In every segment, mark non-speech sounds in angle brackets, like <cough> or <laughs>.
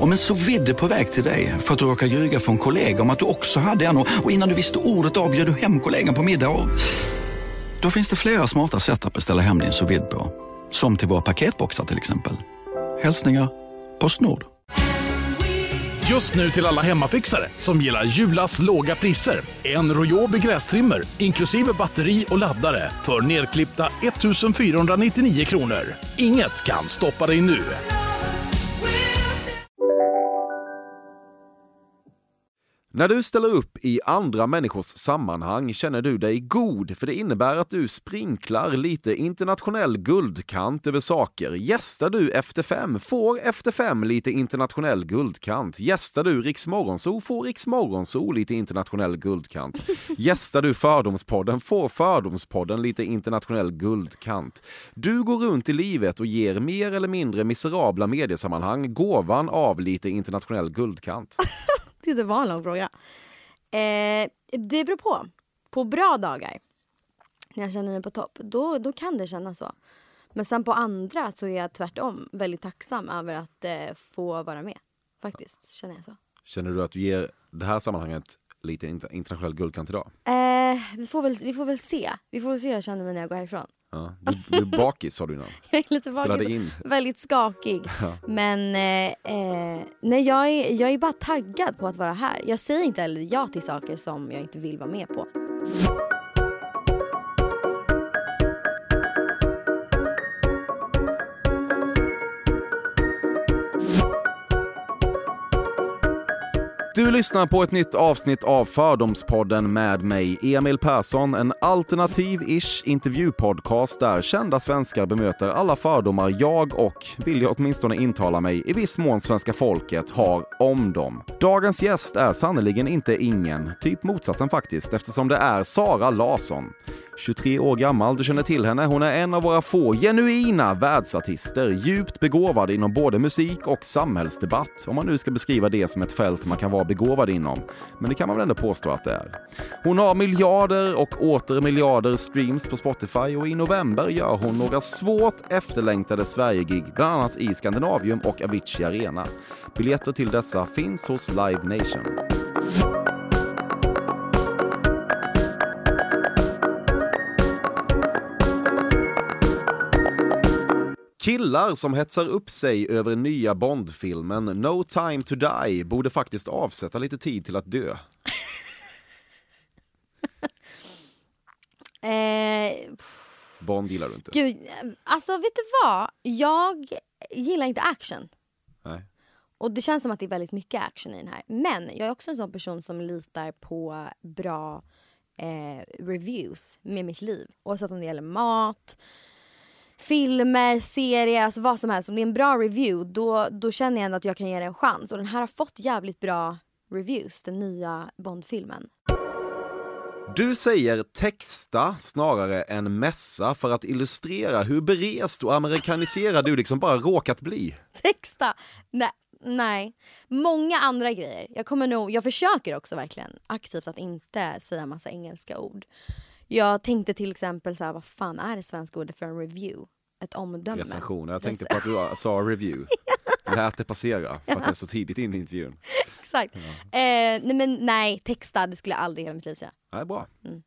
Om en så vidde på väg till dig för att du råkar ljuga från kollega om att du också hade en och innan du visste ordet av bjöd du hem kollegan på middag och... Då finns det flera smarta sätt att beställa hem din sous på. Som till våra paketboxar till exempel. Hälsningar Postnord. Just nu till alla hemmafixare som gillar Julas låga priser. En Royobi grästrimmer inklusive batteri och laddare för nedklippta 1 499 kronor. Inget kan stoppa dig nu. När du ställer upp i andra människors sammanhang känner du dig god, för det innebär att du sprinklar lite internationell guldkant över saker. Gästar du Efter fem får Efter fem lite internationell guldkant. Gästar du Riks Morgonzoo får Riks Morgonzoo lite internationell guldkant. <laughs> Gästar du Fördomspodden får Fördomspodden lite internationell guldkant. Du går runt i livet och ger mer eller mindre miserabla mediesammanhang gåvan av lite internationell guldkant. <laughs> Det var en lång fråga. Eh, det beror på. På bra dagar, när jag känner mig på topp, då, då kan det kännas så. Men sen på andra så är jag tvärtom väldigt tacksam över att eh, få vara med. Faktiskt, känner jag så. Känner du att du ger det här sammanhanget lite internationell guldkant idag? Eh, vi, får väl, vi får väl se. Vi får väl se hur jag känner mig när jag går härifrån. Ja. Du, du är bakis sa du innan. <laughs> jag är lite bakis. In. Väldigt skakig. Ja. Men eh, eh, nej, jag, är, jag är bara taggad på att vara här. Jag säger inte heller ja till saker som jag inte vill vara med på. Du lyssnar på ett nytt avsnitt av Fördomspodden med mig, Emil Persson. En alternativ-ish intervjupodcast där kända svenskar bemöter alla fördomar jag och, vill jag åtminstone intala mig, i viss mån svenska folket har om dem. Dagens gäst är sannerligen inte ingen, typ motsatsen faktiskt, eftersom det är Sara Larsson. 23 år gammal, du känner till henne. Hon är en av våra få genuina världsartister, djupt begåvad inom både musik och samhällsdebatt, om man nu ska beskriva det som ett fält man kan vara begåvad inom. Men det kan man väl ändå påstå att det är. Hon har miljarder och åter miljarder streams på Spotify och i november gör hon några svårt efterlängtade Sverige-gig, bland annat i Skandinavium och Avicii Arena. Biljetter till dessa finns hos Live Nation. Killar som hetsar upp sig över nya Bondfilmen No time to die borde faktiskt avsätta lite tid till att dö. <laughs> eh, Bond gillar du inte? Gud, alltså vet du vad? Jag gillar inte action. Nej. Och det känns som att det är väldigt mycket action i den här. Men jag är också en sån person som litar på bra eh, reviews med mitt liv. Oavsett om det gäller mat, filmer, serier, alltså vad som helst. Om det är en bra review då, då känner jag ändå att jag kan ge det en chans. Och den här har fått jävligt bra reviews, den nya Bond-filmen. Du säger texta snarare än mässa för att illustrera hur berest och amerikaniserad du liksom bara råkat bli. Texta? Nej, nej. Många andra grejer. Jag kommer nog, jag försöker också verkligen aktivt att inte säga massa engelska ord. Jag tänkte till exempel så här, vad fan är det svenska ordet för en review? Ett omdöme. Recension. Jag tänkte på att du sa <laughs> review. Lät det passera för att det är så tidigt in i intervjun. Exakt. Ja. Eh, nej men nej, texta det skulle jag aldrig i hela mitt liv säga. Nej, bra. Mm.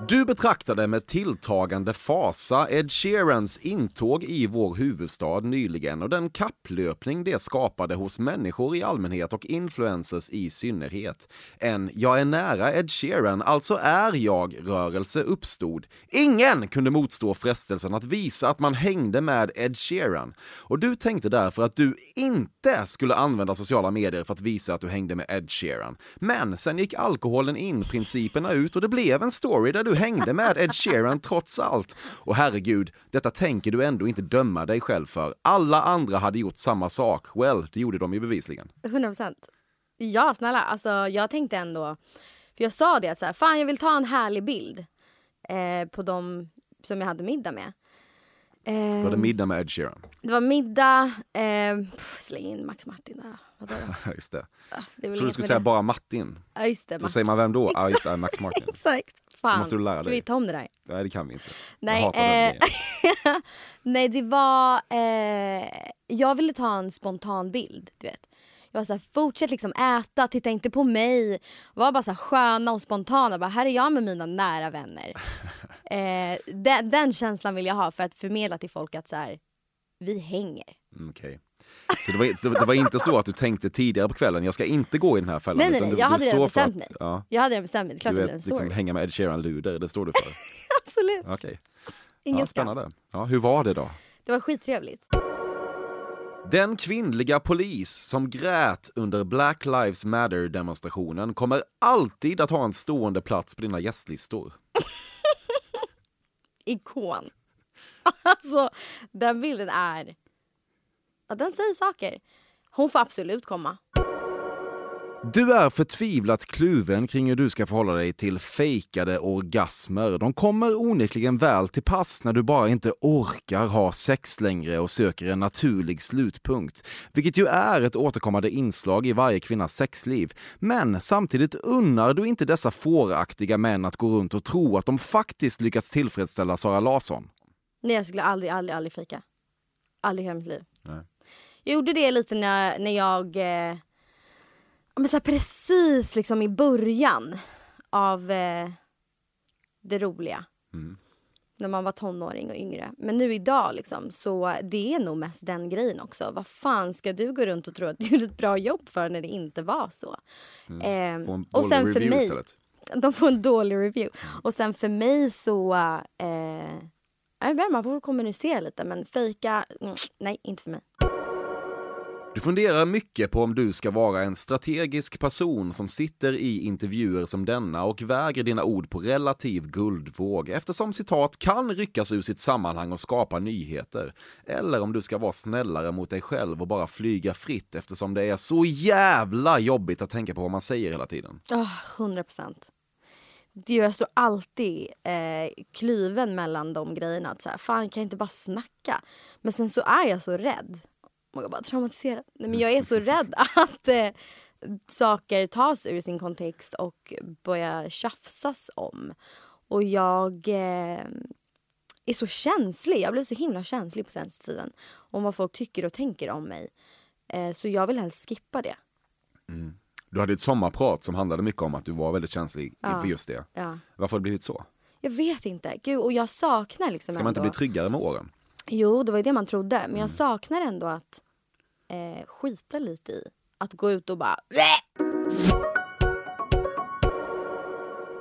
Du betraktade med tilltagande fasa Ed Sheerans intåg i vår huvudstad nyligen och den kapplöpning det skapade hos människor i allmänhet och influencers i synnerhet. En “jag är nära Ed Sheeran, alltså är jag”-rörelse uppstod. Ingen kunde motstå frestelsen att visa att man hängde med Ed Sheeran. Och du tänkte därför att du inte skulle använda sociala medier för att visa att du hängde med Ed Sheeran. Men sen gick alkoholen in, principerna ut och det blev en story där du hängde med Ed Sheeran trots allt. Och herregud, detta tänker du ändå inte döma dig själv för. Alla andra hade gjort samma sak. Well, det gjorde de ju bevisligen. 100 procent. Ja, snälla. Alltså, jag tänkte ändå... För jag sa det att så här, fan jag vill ta en härlig bild eh, på dem som jag hade middag med. Eh, var det middag med Ed Sheeran? Det var middag, eh, släng in Max Martin där. <laughs> just det. Ah, det jag trodde du skulle säga bara Martin. Ja, just det. Så säger man vem då? Ja, just det, Max Martin. <laughs> Exakt. Fan, måste du lära kan dig. vi ta om det där? Nej, det kan vi inte. Nej, jag hatar den eh, grejen. <laughs> Nej det var, eh, jag ville ta en spontan bild. Du vet. Jag var så här, fortsätt liksom äta, titta inte på mig. Var bara så här sköna och spontana. Bara, här är jag med mina nära vänner. <laughs> eh, den, den känslan vill jag ha för att förmedla till folk att så här, vi hänger. Mm, Okej. Så det var, det var inte så att du tänkte tidigare på kvällen, jag ska inte gå i den här fällan. Nej, nej, nej, du, jag du hade står för bestämt mig. ja, Jag hade redan bestämt mig, det är klart du vet, en liksom, hänga med Ed Sheeran-luder, det står du för. <laughs> Absolut, Okej. ingen Ja, spännande. Ja, hur var det då? Det var skittrevligt. Den kvinnliga polis som grät under Black Lives Matter-demonstrationen kommer alltid att ha en stående plats på dina gästlistor. <laughs> Ikon. <laughs> Alltså den bilden är, ja, den säger saker. Hon får absolut komma. Du är förtvivlat kluven kring hur du ska förhålla dig till fejkade orgasmer. De kommer onekligen väl till pass när du bara inte orkar ha sex längre och söker en naturlig slutpunkt. Vilket ju är ett återkommande inslag i varje kvinnas sexliv. Men samtidigt unnar du inte dessa fåraktiga män att gå runt och tro att de faktiskt lyckats tillfredsställa Sara Larsson. Nej jag skulle aldrig, aldrig, aldrig fejka. Aldrig i hela mitt liv. Nej. Jag gjorde det lite när, när jag, eh, men så här precis liksom i början av eh, det roliga. När man var tonåring och yngre. Men nu idag liksom, så det är nog mest den grejen också. Vad fan ska du gå runt och tro att du gjorde ett bra jobb för när det inte var så? Eh, Få en och sen för mig, istället. de får en dålig review. Och sen för mig så... Eh, man får kommunicera lite, men fejka... Mm, nej, inte för mig. Du funderar mycket på om du ska vara en strategisk person som sitter i intervjuer som denna och väger dina ord på relativ guldvåg eftersom citat kan ryckas ur sitt sammanhang och skapa nyheter. Eller om du ska vara snällare mot dig själv och bara flyga fritt eftersom det är så jävla jobbigt att tänka på vad man säger hela tiden. Oh, 100 procent. Jag står alltså alltid eh, kluven mellan de grejerna. Att så här, fan kan jag inte bara snacka? Men sen så är jag så rädd. Jag bara traumatiserad. Nej, men jag är så rädd att eh, saker tas ur sin kontext och börjar tjafsas om. Och jag eh, är så känslig. Jag blev så himla känslig på senaste tiden. Om vad folk tycker och tänker om mig. Eh, så jag vill helst skippa det. Du hade ett sommarprat som handlade mycket om att du var väldigt känslig inför just det. Ja. Varför har det blivit så? Jag vet inte. Gud, och jag saknar liksom Ska man inte ändå... bli tryggare med åren? Jo, det var ju det man trodde. Men jag saknar ändå att eh, skita lite i. Att gå ut och bara...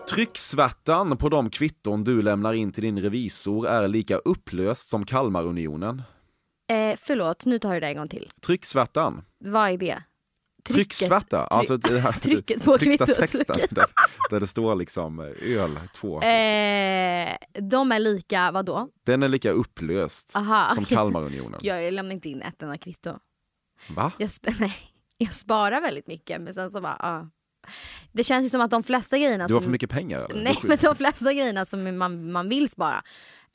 Trycksvärtan på de kvitton du lämnar in till din revisor är lika upplöst som Kalmarunionen. Eh, förlåt, nu tar jag det en gång till. Trycksvärtan. Vad är det? Trycksvärta, alltså det här, trycket på tryckta kvittot. där, där det står liksom eh, öl två. Eh, de är lika, vad då? Den är lika upplöst Aha, som okej. Kalmarunionen. Jag lämnar inte in ett enda kvitto. Va? Jag, <laughs> nej, jag sparar väldigt mycket men sen så bara, ja. Det känns ju som att de flesta grejerna Du har som... för mycket pengar eller? Nej men de flesta grejerna som man, man vill spara.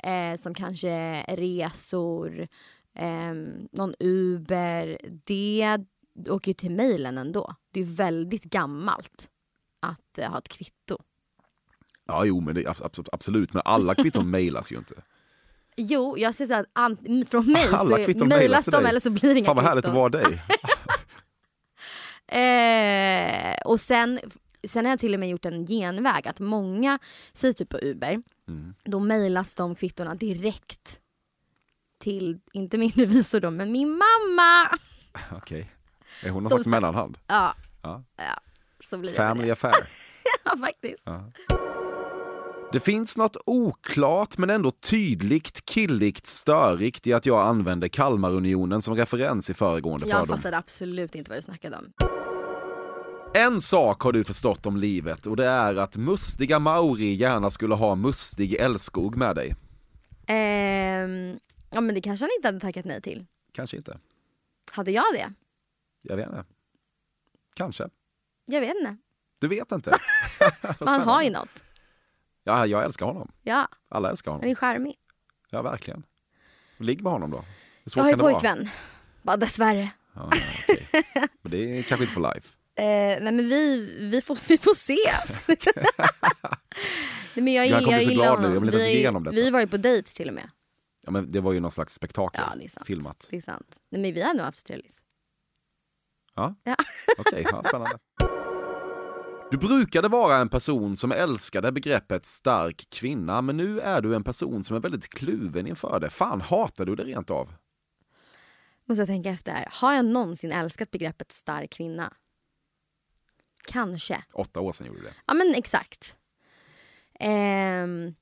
Eh, som kanske resor, eh, någon Uber. Det åker ju till mejlen ändå. Det är väldigt gammalt att eh, ha ett kvitto. Ja, jo, men det, abs- abs- absolut. Men alla kvitton <laughs> mejlas ju inte. Jo, jag ser så att an- från mig Alla så mejlas de eller så blir det inga Fan vad härligt att kvitton. vara dig. <laughs> Eh, och sen, sen har jag till och med gjort en genväg att många, säg typ på Uber, Mm. då mejlas de kvittorna direkt till, inte min <laughs> revisor då, men min mamma. Okej. Är hon någon slags mellanhand? Ja, Ja. ja så blir det. Family det. affair. <laughs> Ja, faktiskt. Det finns något oklart men ändå tydligt, killigt, störigt i att jag använde Kalmarunionen som referens i föregående Jag fördom. fattade absolut inte vad du snackade om. En sak har du förstått om livet och det är att mustiga Mauri gärna skulle ha mustig älskog med dig. Ehm, ja men det kanske han inte hade tackat nej till. Kanske inte. Hade jag det? Jag vet inte. Kanske. Jag vet inte. Du vet inte. <laughs> <laughs> Han har ju något. Ja, jag älskar honom. Ja, Alla älskar han honom. är charmig. Ja, verkligen. Ligg med honom då. Jag har ju pojkvän. Bara dessvärre. Ja, ja, okej. Men det är kanske inte för life. <laughs> Eh, nej men vi, vi, får, vi får se. nej, men jag, Han jag så gillar nu. honom. Jag Vi, ju- igenom detta. vi har varit på dejt till och med. Ja, men det var ju någon slags spektakel. Ja, det är sant. Filmat. Det är sant. Nej, men vi har nog haft trevligt. Ja, Ja. <laughs> okej. ja, spännande. Du brukade vara en person som älskade begreppet stark kvinna, men nu är du en person som är väldigt kluven inför det. Fan, hatar du det rent av? Måste jag tänka efter. Har jag någonsin älskat begreppet stark kvinna? Kanske. Åtta år sedan gjorde du det. Ja men exakt. Ehm,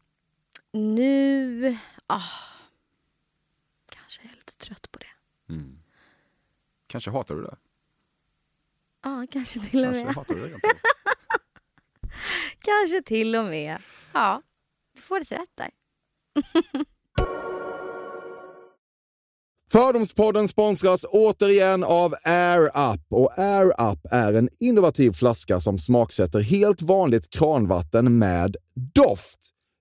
nu... ah, kanske jag är lite trött på det. Kanske hatar du det? Ja, kanske till och Kanske med. hatar du. <laughs> Kanske till och med. Ja, du får ett rätt där. <laughs> Fördomspodden sponsras återigen av Air Up. Och Air Up är en innovativ flaska som smaksätter helt vanligt kranvatten med doft.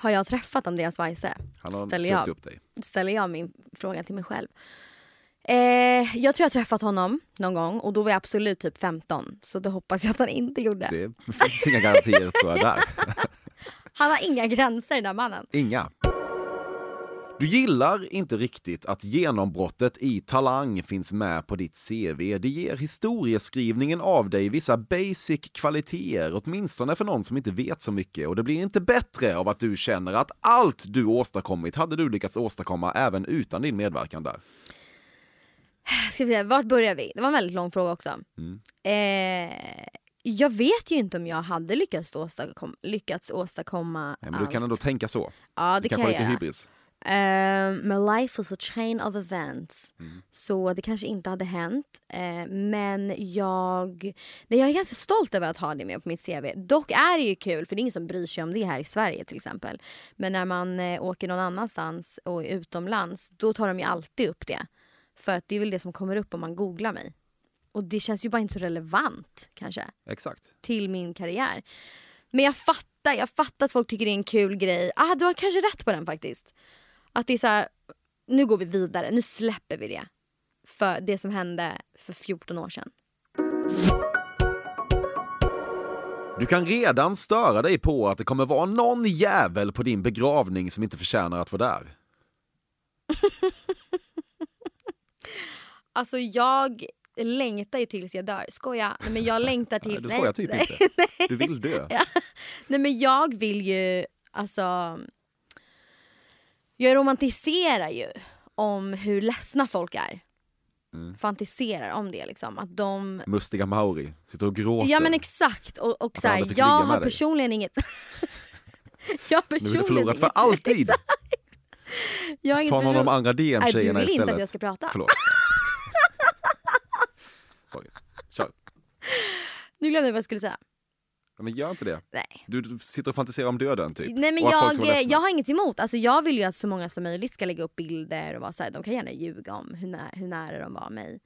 Har jag träffat Andreas Weise? Han har Ställer sökt jag. upp dig. ställer jag min fråga till mig själv. Eh, jag tror jag träffat honom någon gång och då var jag absolut typ 15. Så det hoppas jag att han inte gjorde. Det finns inga garantier tror jag där. <laughs> Han har inga gränser den där mannen. Inga. Du gillar inte riktigt att genombrottet i Talang finns med på ditt CV. Det ger historieskrivningen av dig vissa basic kvaliteter, åtminstone för någon som inte vet så mycket. Och det blir inte bättre av att du känner att allt du åstadkommit hade du lyckats åstadkomma även utan din medverkan där. Ska vi se, vart börjar vi? Det var en väldigt lång fråga också. Mm. Eh, jag vet ju inte om jag hade lyckats åstadkomma, lyckats åstadkomma Nej, men du allt. kan ändå tänka så. Ja, det, Det kan jag göra. hybris. Um, men life is a chain of events. Mm. Så det kanske inte hade hänt. Eh, men jag, nej, jag är ganska stolt över att ha det med på mitt CV. Dock är det ju kul, för det är ingen som bryr sig om det här i Sverige till exempel. Men när man eh, åker någon annanstans och är utomlands, då tar de ju alltid upp det. För att det är väl det som kommer upp om man googlar mig. Och det känns ju bara inte så relevant kanske Exakt. till min karriär. Men jag fattar, jag fattar att folk tycker det är en kul grej. Ah, du har kanske rätt på den faktiskt. Att det är så här, nu går vi vidare, nu släpper vi det. För det som hände för 14 år sedan. Du kan redan störa dig på att det kommer vara någon jävel på din begravning som inte förtjänar att vara där. <laughs> Alltså jag längtar ju tills jag dör. Skoja. Nej, men jag längtar <laughs> till... Du skojar typ inte. <laughs> Du vill dö. Ja. Nej men jag vill ju, alltså... Jag romantiserar ju om hur ledsna folk är. Mm. Fantiserar om det liksom. Att de... Mustiga Mauri sitter och gråter. Ja men exakt. Och, och så här, jag har dig. personligen inget... <laughs> jag har nu är personligen du förlorat för alltid. <laughs> Jag har inget Ta någon av de person... andra Nej, du DM-tjejerna vill istället. inte att jag ska prata. Förlåt. <laughs> Sorry. Kör. Nu glömde jag vad jag skulle säga. Men gör inte det. Nej. Du, sitter och fantiserar om döden typ. Nej men jag, jag har inget emot, alltså jag vill ju att så många som möjligt ska lägga upp bilder och vara så här, de kan gärna ljuga om hur, när, hur nära de var mig.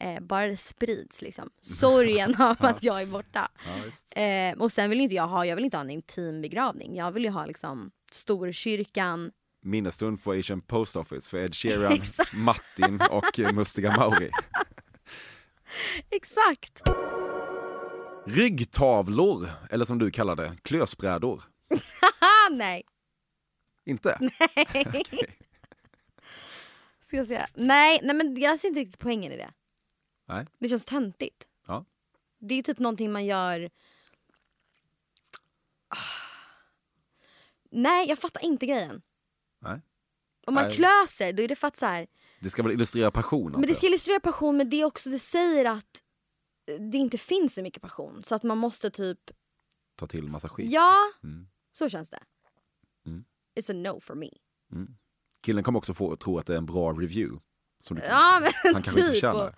Eh, bara det sprids liksom. <laughs> Sorgen av att jag är borta. Ja. Eh, och sen vill inte jag ha, jag vill inte ha en intim begravning. Jag vill ju ha liksom Storkyrkan. Minnesstund på Asian Post Office för Ed <laughs> Sheeran, Exakt. Martin och eh, Mustiga Mauri. <laughs> Exakt! Ryggtavlor, eller som du kallar det, klösbrädor. <laughs> Nej! Inte? <laughs> <laughs> Ska jag säga. Nej, nej men jag ser inte riktigt poängen i det. Nej. Det känns töntigt. Ja. Det är typ någonting man gör... Ah. Nej, jag fattar inte grejen. Nej. Om man Nej. klöser då är det för att så här, Det ska väl illustrera passion? Men det antar ska illustrera passion men det är också det säger att det inte finns så mycket passion. Så att man måste typ. Ta till massa skit. ja Mm. så känns det. Mm. It's a no for me. Killen kommer också få tro att det är en bra review. Som du, Ja men han kanske inte typ. förtjänar och,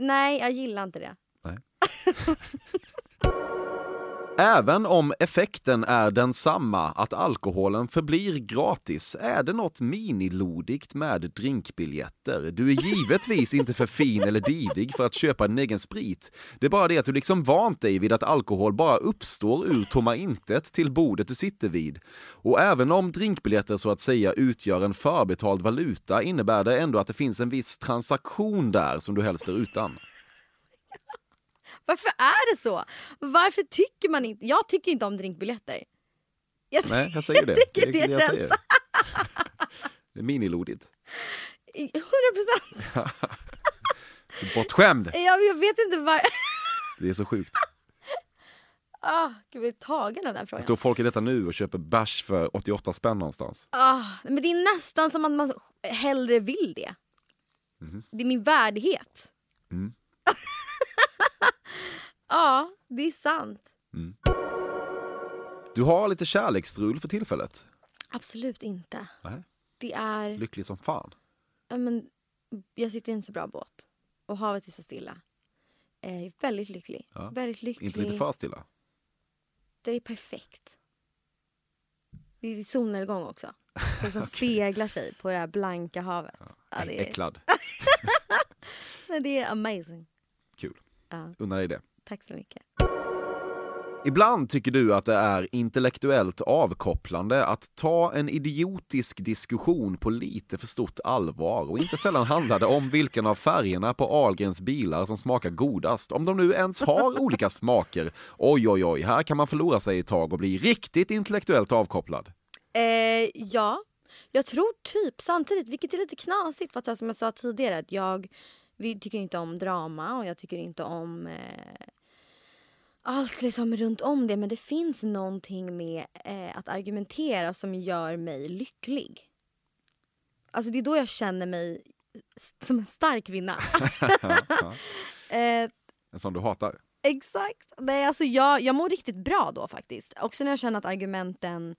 nej jag gillar inte det. <laughs> Även om effekten är densamma, att alkoholen förblir gratis, är det något minilodigt med drinkbiljetter. Du är givetvis inte för fin eller divig för att köpa din egen sprit. Det är bara det att du liksom vant dig vid att alkohol bara uppstår ur tomma intet till bordet du sitter vid. Och även om drinkbiljetter så att säga utgör en förbetald valuta innebär det ändå att det finns en viss transaktion där som du helst är utan. Varför är det så? Varför tycker man inte, jag tycker inte om drinkbiljetter. Jag, Nej, jag säger det. tycker är det jag känns- säger. <laughs> Det är minilodigt. 100 procent. <laughs> Bortskämd! Jag, jag vet inte var... Det är så sjukt. <laughs> Ah, gud, jag är tagen av den Det frågan. står folk i detta nu och köper bärs för 88 spänn någonstans. Ah, men det är nästan som att man hellre vill det. Det är min värdighet. Mm. Ja, det är sant. Du har lite kärleksstrul för tillfället. Absolut inte. Nej. Det är... Lycklig som fan. Ja, men, jag sitter i en så bra båt. Och havet är så stilla. Är väldigt lycklig. Ja. Väldigt lycklig. Inte lite för stilla. Det är perfekt. Det är solnedgång också. Så det som <laughs> speglar sig på det här blanka havet. Ja, det, är, Äcklad. <laughs> nej, det är amazing. Kul. Ja, Unna dig det. Tack så mycket. Ibland tycker du att det är intellektuellt avkopplande att ta en idiotisk diskussion på lite för stort allvar och inte sällan handlar det om vilken av färgerna på Ahlgrens bilar som smakar godast, om de nu ens har olika smaker. Oj, oj, oj, här kan man förlora sig ett tag och bli riktigt intellektuellt avkopplad. Eh, ja, jag tror typ samtidigt, vilket är lite knasigt för att som jag sa tidigare, att jag vi tycker inte om drama och jag tycker inte om eh, allt liksom runt om det. Men det finns någonting med eh, att argumentera som gör mig lycklig. Alltså det är då jag känner mig som en stark kvinna. <laughs> <laughs> eh, En sån du hatar. Exakt. Nej, alltså jag, jag mår riktigt bra då faktiskt. Också när jag känner att argumenten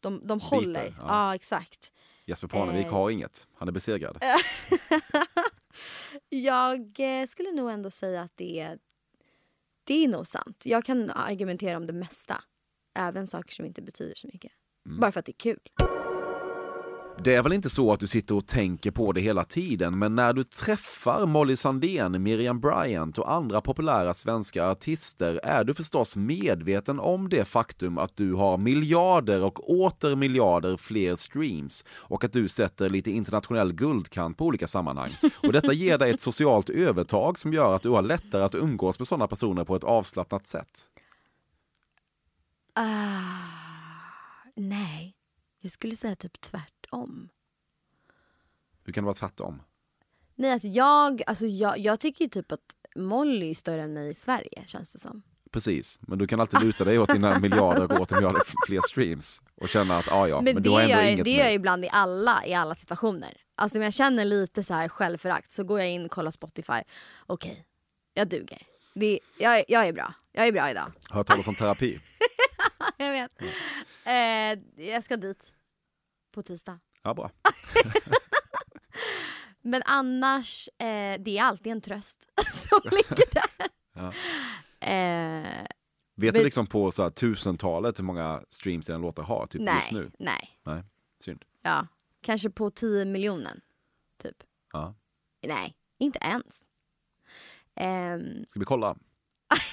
de, de håller. ja. Ja. exakt. Jesper Parnevik Eh. har inget, han är besegrad. <laughs> Jag eh, skulle nog ändå säga att det är, det är nog sant. Jag kan argumentera om det mesta. Även saker som inte betyder så mycket. Bara för att det är kul. Det är väl inte så att du sitter och tänker på det hela tiden, men när du träffar Molly Sandén, Miriam Bryant och andra populära svenska artister är du förstås medveten om det faktum att du har miljarder och åter miljarder fler streams och att du sätter lite internationell guldkant på olika sammanhang. Och detta ger dig ett socialt övertag som gör att du har lättare att umgås med sådana personer på ett avslappnat sätt. Uh, nej, jag skulle säga typ tvärtom. Hur kan det vara tvärtom? Nej, att jag, alltså jag, jag tycker ju typ att Molly är större än mig i Sverige känns det som. Precis, men du kan alltid luta dig åt dina <laughs> miljarder och åter miljarder fler streams och känna att ah, ja, men, Men, du det har ändå jag, inget det gör jag ibland i alla, i alla situationer. Alltså om jag känner lite så här självförakt så går jag in och kollar Spotify. Okej, jag duger. Det, jag, jag är bra. Jag är bra idag. Har hört talas om terapi? <laughs> jag vet. Eh, jag ska dit på tisdag. Ja, bra. <laughs> Men annars, eh, det är alltid en tröst <laughs> som <laughs> ligger där. Ja. Eh, Vet du liksom på så här, tusentalet hur många streams dina låtar har typ just nej, nu? nej. Nej, synd. Ja, kanske på 10 miljoner. Typ. Ja. Nej, inte ens. Ehm, Ska vi kolla?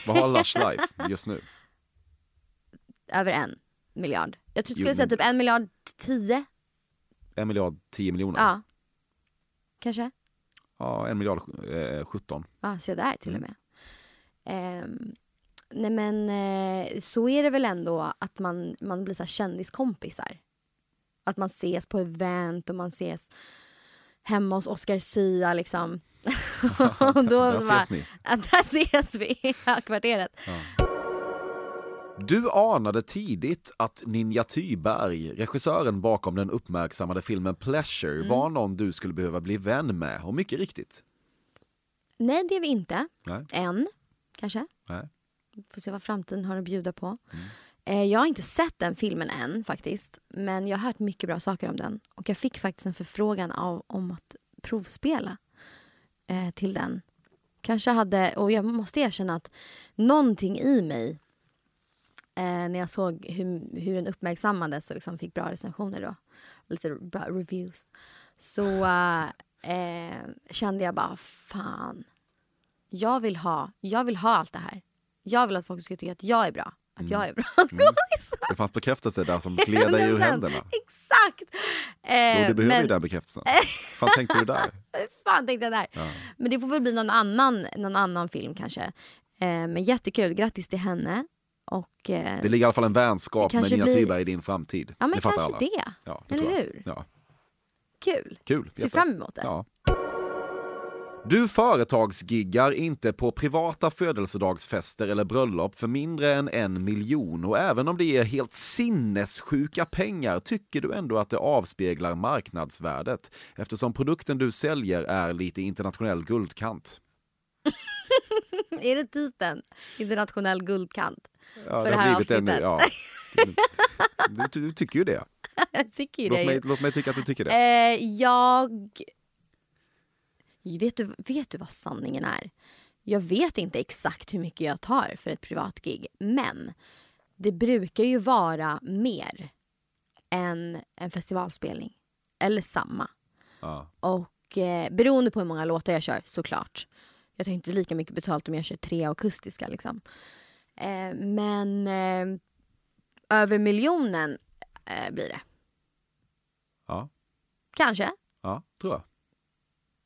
Vad har Lush Life just nu? över en miljard. Jag tror- Jo, skulle säga typ en miljard tio. En miljard 10 miljoner? Ja. Kanske? Ja, en miljard eh, 17. Ja, se där till och med. Ehm, nej men eh, så är det väl ändå att man, man blir så kändiskompisar. Att man ses på event och man ses hemma hos Oscar Sia liksom. <laughs> <laughs> och då Där så bara, ses ni. att <laughs> där ses vi i kvarteret. Du anade tidigt att Ninja Thyberg, regissören bakom den uppmärksammade filmen Pleasure, Mm. var någon du skulle behöva bli vän med. Och mycket riktigt. Nej, det är vi inte. Nej. Än, kanske. Nej. Får se vad framtiden har att bjuda på. Mm. Eh, Jag har inte sett den filmen än faktiskt. Men jag har hört mycket bra saker om den. Och jag fick faktiskt en förfrågan av, om att provspela eh, till den. Kanske hade, och jag måste erkänna att någonting i mig eh, när jag såg hur, hur den uppmärksammades och liksom fick bra recensioner då. Lite bra reviews. Så eh, eh, kände jag bara fan. Jag vill, ha, jag vill ha allt det här. Jag vill att folk ska tycka att jag är bra. Att jag är bra <laughs> skådis. Det fanns bekräftelse där som gled dig ur <laughs> 100%. händerna. Exakt! Eh, Jo, du behöver men, ju den bekräftelsen. <laughs> fan tänkte du där? fan tänkte jag där. Men det får väl bli någon annan, någon annan film kanske. Eh, men jättekul, grattis till henne. Och, eh, Det ligger i alla fall en vänskap med Nina blir- i din framtid. ja men det kanske alla. det. Ja, det Eller hur? Ja. Kul. Kul. Se Jätte. fram emot det. Ja. Du företagsgiggar inte på privata födelsedagsfester eller bröllop för mindre än en miljon och även om det är helt sinnessjuka pengar tycker du ändå att det avspeglar marknadsvärdet eftersom produkten du säljer är lite internationell guldkant. <laughs> Är det titeln? Internationell guldkant. Ja, För det här avsnittet. ja. du, du, du tycker ju det. Jag <laughs> tycker ju Låt det. mig, ju. låt mig tycka att du tycker det. Eh, jag... Vet du, vet du vad sanningen är? Jag vet inte exakt hur mycket jag tar för ett privatgig. Men det brukar ju vara mer än en festivalspelning. Eller samma. Ja. Och eh, beroende på hur många låtar jag kör såklart. Jag tar inte lika mycket betalt om jag kör tre akustiska liksom. Eh, men eh, över miljonen eh, blir det. Ja. Kanske. Ja, tror jag.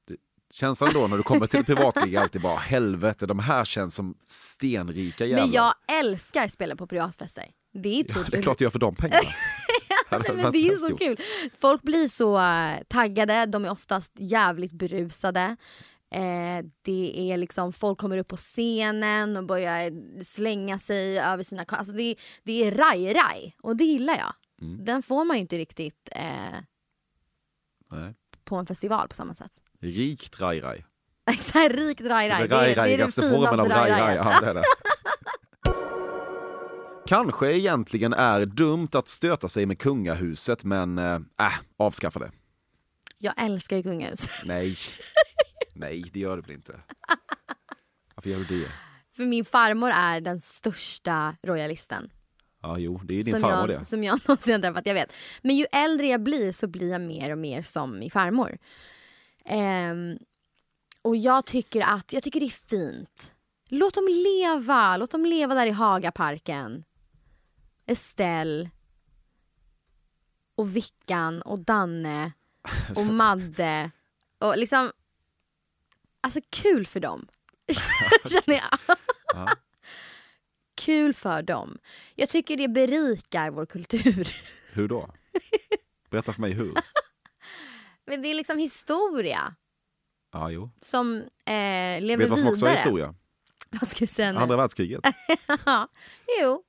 Det- Känslan då när du kommer till ett privatgig är alltid bara helvete, de här känns som stenrika jävlar. Men jag älskar att spela på privatfester. Det är, ja, det är klart du gör för de pengarna. <laughs> Nej, men det är så gjort. kul. Folk blir så eh, taggade, de är oftast jävligt berusade. Eh, det är liksom, folk kommer upp på scenen och börjar slänga sig över sina... Alltså det, det är raj-raj och det gillar jag. Mm. Den får man ju inte riktigt eh, på en festival på samma sätt. Rikt raj-raj. <laughs> Exakt, rikt raj-raj. Det, är- det är den finaste raj-raj. raj-rajen. Ja, det är det. <laughs> Kanske egentligen är dumt att stöta sig med kungahuset, men äh, avskaffa det. Jag älskar ju kungahus. Nej, <laughs> nej det gör du väl inte? Varför gör du det? För min farmor är den största royalisten. Ja, jo, det är din som farmor jag, det. Som jag <laughs> någonsin har träffat, jag vet. Men ju äldre jag blir så blir jag mer och mer som min farmor. Ehm, och jag tycker att, jag tycker det är fint. Låt dem leva, låt dem leva där i Hagaparken. Estelle. Och Vickan och Danne. <laughs> Och Madde. Och liksom, alltså kul för dem. <laughs> Känner jag. Ja. Kul för dem. Jag tycker det berikar vår kultur. Hur då? Berätta för mig hur. <laughs> Men det är liksom historia Ja, jo. som eh, lever Vet du vad som vidare. också är historia? <laughs> Vad ska du säga nu? Andra världskriget. Ja, jo.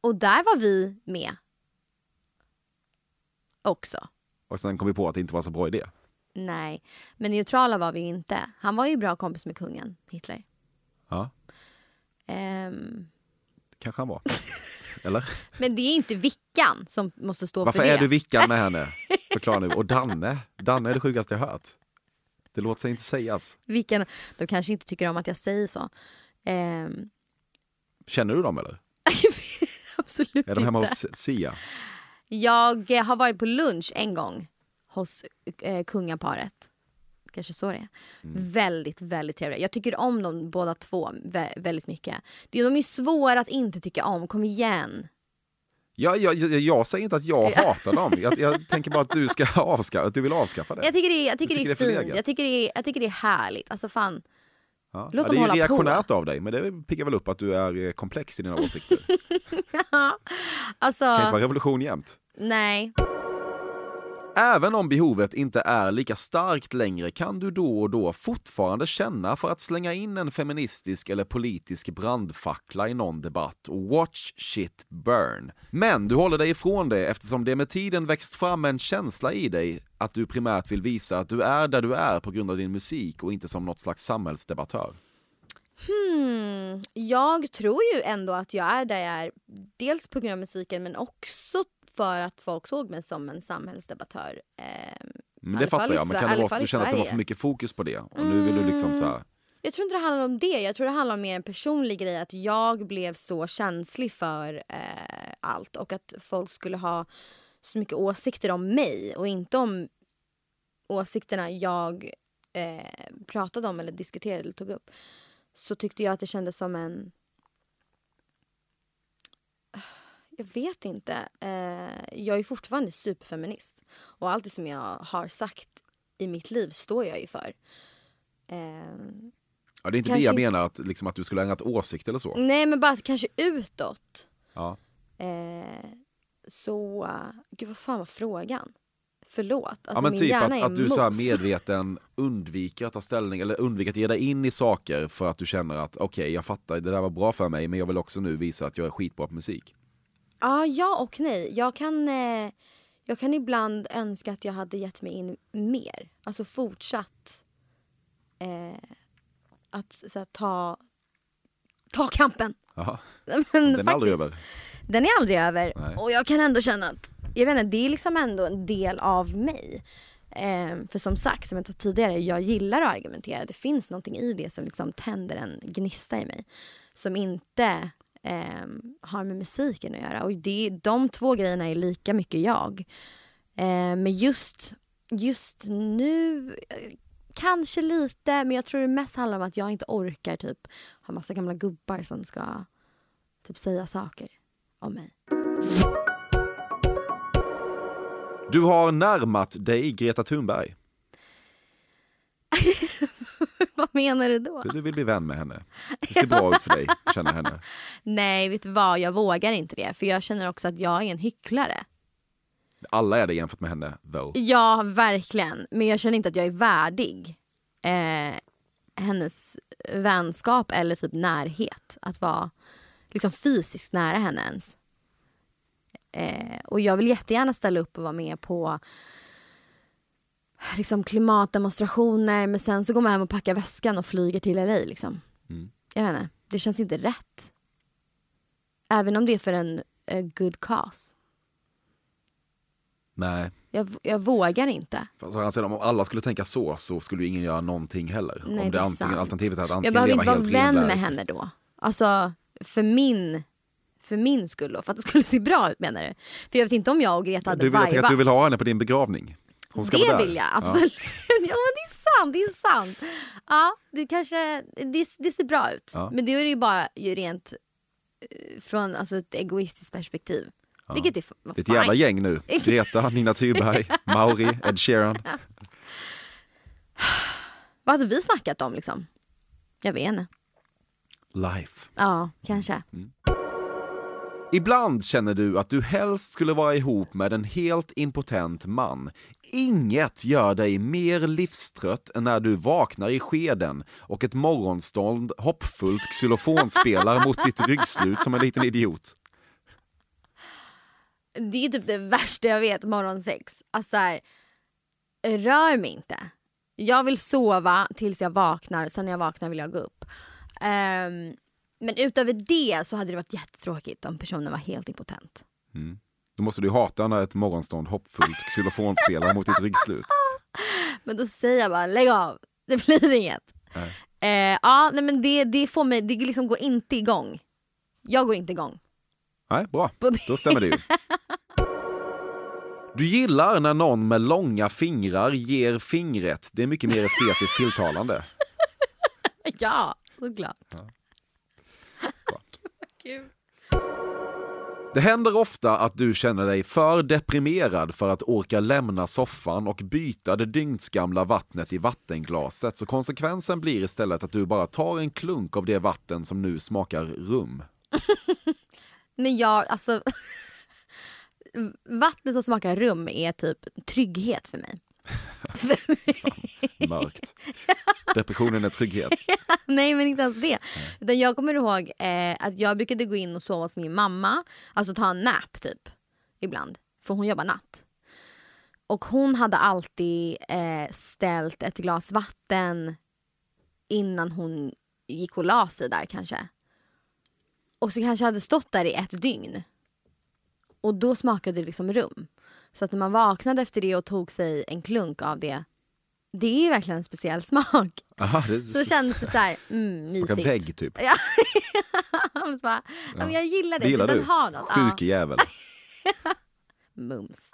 Och där var vi med. Också. Och sen kom vi på att det inte var så bra idé. Nej, men neutrala var vi inte. Han var ju bra kompis med kungen, Hitler. Ja, Ehm, kanske han var. <laughs> Eller? men det är inte Vickan som måste stå Varför för det. är du vickan med henne? <laughs> Förklara nu. Och Danne. Danne är det sjukaste jag hört. Det låter sig inte sägas. Vickan, de kanske inte tycker om att jag säger så. Ehm, Känner du dem eller? <laughs> absolut Är de hemma inte. hos Sia? Jag har varit på lunch en gång hos eh, kungaparet. Kanske så det är. Mm. Väldigt, väldigt trevliga. Jag tycker om dem båda två vä- väldigt mycket. Det- De är svåra att inte tycka om. Kom igen. Ja, jag, jag, jag säger inte att jag hatar dem. Jag, jag <laughs> tänker bara att du, ska avskaffa, att du vill avskaffa det. Jag tycker det är, jag tycker det är tycker det är fint. Jag tycker det är, jag tycker det är härligt. Alltså fan. Ja. låt ja, dem det är hålla på. reaktionärt av dig, men det piggar väl upp att du är eh, komplex i dina åsikter. <laughs> Det Alltså, kan inte vara revolution jämt. nej. Även om behovet inte är lika starkt längre kan du då och då fortfarande känna för att slänga in en feministisk eller politisk brandfackla i någon debatt och watch shit burn. Men du håller dig ifrån det eftersom det med tiden växt fram en känsla i dig att du primärt vill visa att du är där du är på grund av din musik och inte som något slags samhällsdebattör. Hmm, jag tror ju ändå att jag är där jag är. Dels på grund av musiken men också för att folk såg mig som en samhällsdebattör. Eh, Men det fattar jag, men kan det vara så att du känner att det var för mycket fokus på det? Och nu vill du liksom så här... Jag tror inte det handlar om det. Jag tror det handlar om mer en personlig grej. Att jag blev så känslig för eh, allt och att folk skulle ha så mycket åsikter om mig och inte om åsikterna jag eh, pratade om eller diskuterade eller tog upp. Så tyckte jag att det kändes som en jag vet inte. Eh, jag är fortfarande superfeminist. Och allt det som jag har sagt i mitt liv står jag ju för. Eh, Ja, det är inte Kanske det jag menar, att, liksom, att du skulle ha ändrat åsikt eller så. nej men bara att kanske utåt. Ja. Eh, så, gud vad fan var frågan? Förlåt. Alltså, ja, men min typ hjärna att, är att du så här medveten undviker att ta ställning eller undviker att ge dig in i saker för att du känner att okej, jag fattar, det där var bra för mig men jag vill också nu visa att jag är skitbra på musik. Ja, ja och nej. Jag kan, eh, jag kan ibland önska att jag hade gett mig in mer. Alltså fortsatt eh, att så här, ta, ta kampen. <laughs> Men Den är aldrig över. Den är aldrig över. Nej. Och jag kan ändå känna att jag vet inte, det är liksom ändå en del av mig. Eh, för som sagt, som jag sa tidigare, jag gillar att argumentera. Det finns någonting i det som liksom tänder en gnista i mig. Som inte eh, har med musiken att göra. Och det, de två grejerna är lika mycket jag. Eh, men just, just nu, eh, kanske lite. Men jag tror det mest handlar om att jag inte orkar typ ha massa gamla gubbar som ska typ säga saker om mig. Du har närmat dig Greta Thunberg. <laughs> <laughs> Vad menar du då? Du vill bli vän med henne. Det ser bra ut för dig, <laughs> att känna henne. Nej, vet du vad? Jag vågar inte det. För jag känner också att jag är en hycklare. Alla är det jämfört med henne, though. Ja, verkligen. Men jag känner inte att jag är värdig eh, hennes vänskap eller typ närhet. Att vara liksom fysiskt nära henne ens. Eh, och jag vill jättegärna ställa upp och vara med på liksom klimatdemonstrationer men sen så går man hem och packar väskan och flyger till LA liksom. Mm. Jag vet inte, det känns inte rätt. Även om det är för en eh, good cause. Nej. Jag, jag vågar inte. Fast å andra sidan, om alla skulle tänka så, så skulle ingen göra någonting heller. Nej, om det det antingen, alternativet är att Jag antingen behöver leva inte vara vän med henne då. Alltså för min, för min skull då, för att det skulle se bra ut menar du? För jag vet inte om jag och Greta hade Du vill, jag att du vill ha henne på din begravning. Det vill jag absolut. <laughs> Ja. men det är sant, det är sant. Ja, det kanske, det, det ser bra ut. Ja. Men då är det ju bara ju rent eh, från alltså, ett egoistiskt perspektiv. Vilket är Det är ett jävla gäng nu. <laughs> Greta, Nina Thyberg, <laughs> Mauri, Ed Sheeran. Vad hade vi snackat om liksom? Jag vet inte. Life. Ja, kanske. Ibland känner du att du helst skulle vara ihop med en helt impotent man. Inget gör dig mer livstrött än när du vaknar i skeden och ett morgonstånd hoppfullt xylofonspelar mot ditt ryggslut som en liten idiot. Det är typ det värsta jag vet, morgonsex. Alltså här, rör mig inte. Jag vill sova tills jag vaknar, sen när jag vaknar vill jag gå upp. Um, men utöver det så hade det varit jättetråkigt om personen var helt impotent. Då måste du hata när ett morgonstånd hoppfullt xylofonspelar mot ditt ryggslut. <laughs> Men då säger jag bara lägg av, det blir inget. Eh, ja, nej, men det, det får mig, det liksom går inte igång. Jag går inte igång. Nej, bra. <laughs> Då stämmer det ju. Du gillar när någon med långa fingrar ger fingret. Det är mycket mer estetiskt tilltalande. <laughs> ja, såklart. Gud. Det händer ofta att du känner dig för deprimerad för att orka lämna soffan och byta det dygnsgamla vattnet i vattenglaset. Så konsekvensen blir istället att du bara tar en klunk av det vatten som nu smakar rum. <laughs> Men jag, alltså... <laughs> vatten som smakar rum är typ trygghet för mig. Mörkt. <laughs> Depressionen är trygghet. <laughs> Nej men inte ens det. Utan jag kommer ihåg eh, att jag brukade gå in och sova hos min mamma. Alltså ta en nap typ. Ibland. För hon jobbar natt. Och hon hade alltid eh, ställt ett glas vatten innan hon gick och la sig där kanske. Och så kanske jag hade stått där i ett dygn. Och då smakade det liksom rum. Så att när man vaknade efter det och tog sig en klunk av det. Det är verkligen en speciell <laughs> smak. Aha, det Så kändes det så här, mm, smakar mysigt. vägg typ. Ja. <laughs> Så bara, ja. men jag gillar det, Det gillar den du? har något. Sjuke jävel. <laughs> Mums.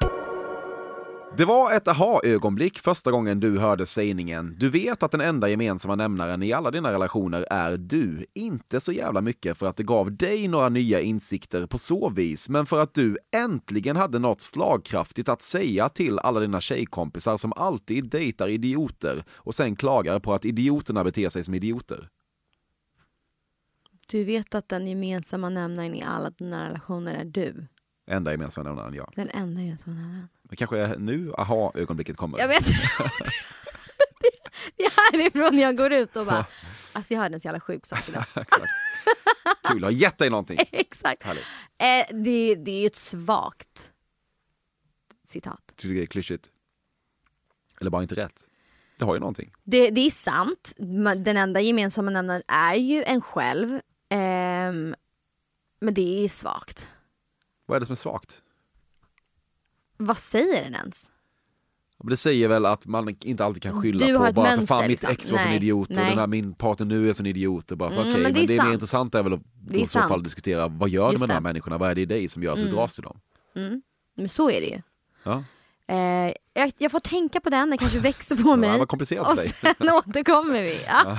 Det var ett aha-ögonblick första gången du hörde sägningen “Du vet att den enda gemensamma nämnaren i alla dina relationer är du”. Inte så jävla mycket för att det gav dig några nya insikter på så vis, men för att du äntligen hade något slagkraftigt att säga till alla dina tjejkompisar som alltid dejtar idioter och sen klagar på att idioterna beter sig som idioter. Du vet att den gemensamma nämnaren i alla dina relationer är du. Enda gemensamma nämnaren, ja. Den enda gemensamma nämnaren. Det kanske är nu aha-ögonblicket kommer. Jag vet. det är härifrån jag går ut och bara, alltså jag hörde en så jävla sjuk sak idag. <laughs> Kul, har gett dig någonting. <laughs> Exakt. Eh, det, det är ju ett svagt citat. Tycker du det är klyschigt? Eller bara inte rätt? Det har ju någonting. Det, det är sant. Den enda gemensamma nämnaren är ju en själv. Ehm, men det är svagt. Vad är det som är svagt? Vad säger den ens? Det säger väl att man inte alltid kan skylla Du på bara så mönster, fan mitt liksom. ex var Nej, idiot och nej. den här min partner nu är sån idiot. Och bara, så, Mm, okej, men men det det, är mer sant. intressant är väl att Det i så fall diskutera vad gör Just de här det. människorna? Vad är det i dig som gör att du Mm. dras till dem? Men så är det ju. Ja. Eh, jag, jag får tänka på den, den kanske <laughs> växer på Ja, mig. vad komplicerat och för dig. sen <laughs> återkommer vi. Ja.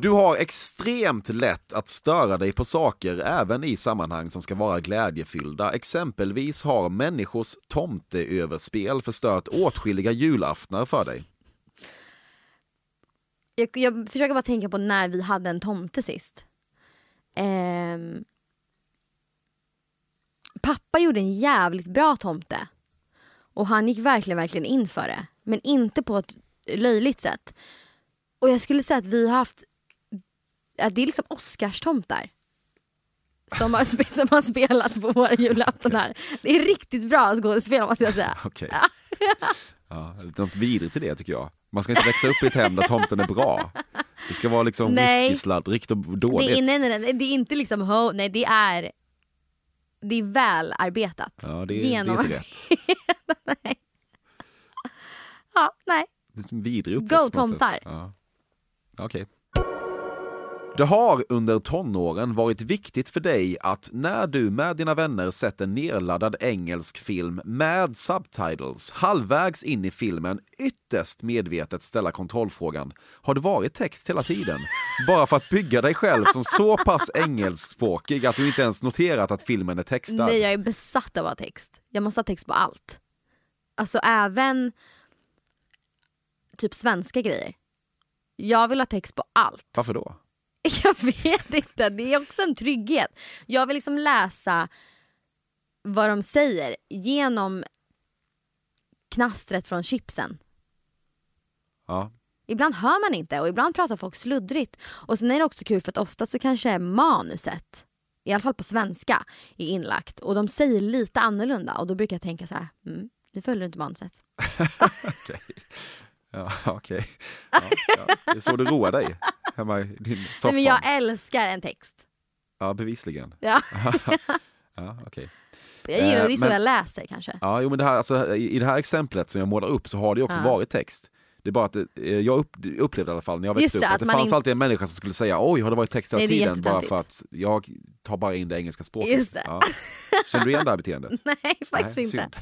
Du har extremt lätt att störa dig på saker även i sammanhang som ska vara glädjefyllda. Exempelvis har människors tomteöverspel förstört åtskilliga julaftnar för dig. Jag, jag försöker bara tänka på när vi hade en tomte sist. Ehm, pappa gjorde en jävligt bra tomte. Och han gick verkligen, verkligen in för det. Men inte på ett löjligt sätt. Och jag skulle säga att vi har haft, att det är liksom Oscarstomtar. Som har, som har spelat på våra julaftonar. Det är riktigt bra skådespel måste jag säga. Okej. <laughs> Ja, det är något vidrigt i det tycker jag. Man ska inte växa upp i ett hem där tomten är bra. Det ska vara liksom Nej. whiskysladdrigt och Det dåligt. är, nej, nej, nej, det är inte liksom ho, nej det är det är väl arbetat. Ja, det, är, det är rätt. <laughs> Ja, nej. Det vidrig Go, uppväxt sätt. tomtar. Ja. Okej. Det har under tonåren varit viktigt för dig att när du med dina vänner sett en nerladdad engelsk film med subtitles halvvägs in i filmen ytterst medvetet ställa kontrollfrågan Har det varit text hela tiden? Bara för att bygga dig själv som så pass engelskspråkig att du inte ens noterat att filmen är textad. Nej jag är besatt av att ha text. Jag måste ha text på allt. Alltså även typ svenska grejer. Jag vill ha text på allt. Varför då? <laughs> Jag vet inte, det är också en trygghet. Jag vill liksom läsa vad de säger genom knastret från chipsen. Ja. Ibland hör man inte och ibland pratar folk sluddrigt. Och sen är det också kul för att ofta så kanske manuset, i alla fall på svenska, är inlagt. Och de säger lite annorlunda och då brukar jag tänka så här, mm, nu följer du inte manuset. <laughs> Ja, <laughs> okej. Ja, ja. Det är så du roar dig hemma i din Nej, soffa. men jag älskar en text. Ja, bevisligen. Ja. <laughs> Ja, okej. Jag gillar, det är så men- jag läser kanske. Ja, jo, men det här, alltså, i det här exemplet som jag målar upp så har det också Ja. varit text. Det är bara att det, eh, jag upp, upplevde i alla fall när jag växte upp att att det fanns inte- alltid en människa som skulle säga oj har det varit text hela tiden bara för att jag tar bara in det engelska språket. Just det. Ja. Känner du igen det här beteendet? <laughs> Nej, faktiskt Nej, inte.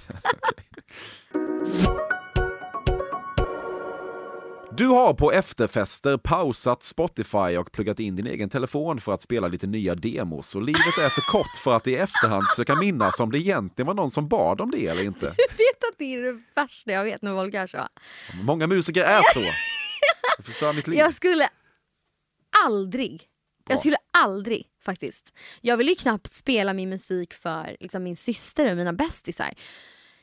Du har på efterfester pausat Spotify och pluggat in din egen telefon för att spela lite nya demos och livet är för kort för att i efterhand försöka minnas om det egentligen var någon som bad om det eller inte. <laughs> Du vet att det är det värsta jag vet när folk är så. Många musiker är så. Det förstör mitt liv. Jag skulle aldrig, jag skulle aldrig faktiskt. Jag vill ju knappt spela min musik för liksom, min syster och mina bästisar.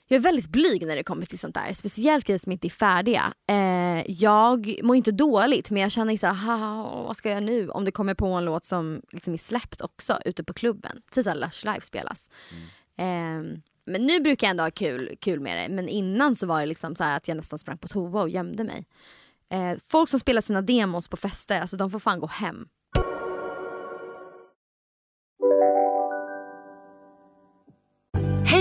Jag är väldigt blyg när det kommer till sånt där. Speciellt grejer som inte är färdiga. Eh, jag mår inte dåligt men jag känner så här, vad ska jag nu? Om det kommer på en låt som liksom är släppt också ute på klubben. Typ såhär Lush Live spelas. Mm. Eh, men nu brukar jag ändå ha kul, kul med det. Men innan så var det liksom så att jag nästan sprang på toa och gömde mig. Eh, folk som spelar sina demos på fester, alltså de får fan gå hem.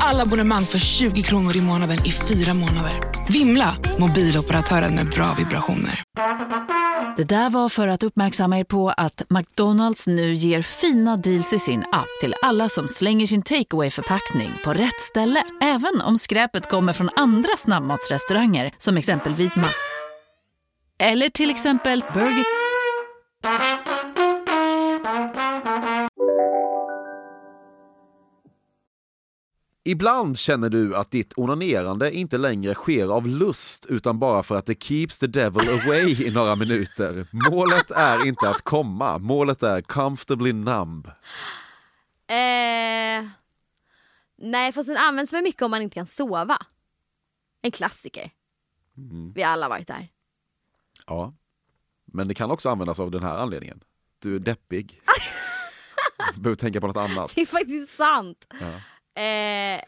Alla abonnemang för 20 kronor i månaden i fyra månader. Vimla! Mobiloperatören med bra vibrationer. Det där var för att uppmärksamma er på att McDonalds nu ger fina deals i sin app till alla som slänger sin takeaway förpackning på rätt ställe. Även om skräpet kommer från andra snabbmatsrestauranger som exempelvis Ma... Eller till exempel Burger... Ibland känner du att ditt onanerande inte längre sker av lust utan bara för att det keeps the devil away i några minuter. Målet är inte att komma, målet är comfortably numb. Eh, nej, fast den används väl mycket om man inte kan sova. En klassiker. Vi har alla varit där. Ja, men det kan också användas av den här anledningen. Du är deppig. <laughs> Du behöver tänka på något annat. Det är faktiskt sant. Ja. Eh,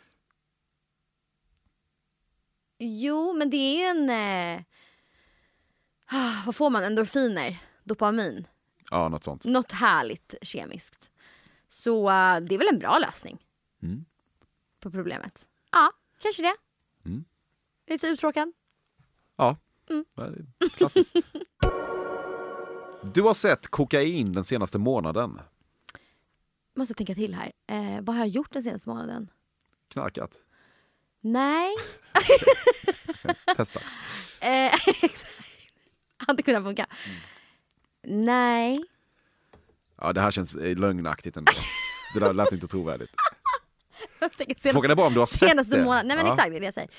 jo, men det är ju en... Eh, ah, vad får man? Endorfiner? Dopamin? Ja, något sånt. Något härligt kemiskt. Så eh, det är väl en bra lösning Mm. på problemet. Ja, kanske det. Mm. Lite uttråkad. Ja, Mm. klassiskt. <laughs> Du har sett kokain den senaste månaden. Måste tänka till här. Eh, vad har jag gjort den senaste månaden? Knarkat. Nej. <laughs> Testa. Eh, <laughs> exakt. Hade kunnat funka. Nej. Ja, det här känns eh, lögnaktigt ändå. Det där lät inte trovärdigt. <laughs> Senaste- Frågan är bara om du har sett Senaste det. månaden. Nej men Ja. exakt, det är det jag säger.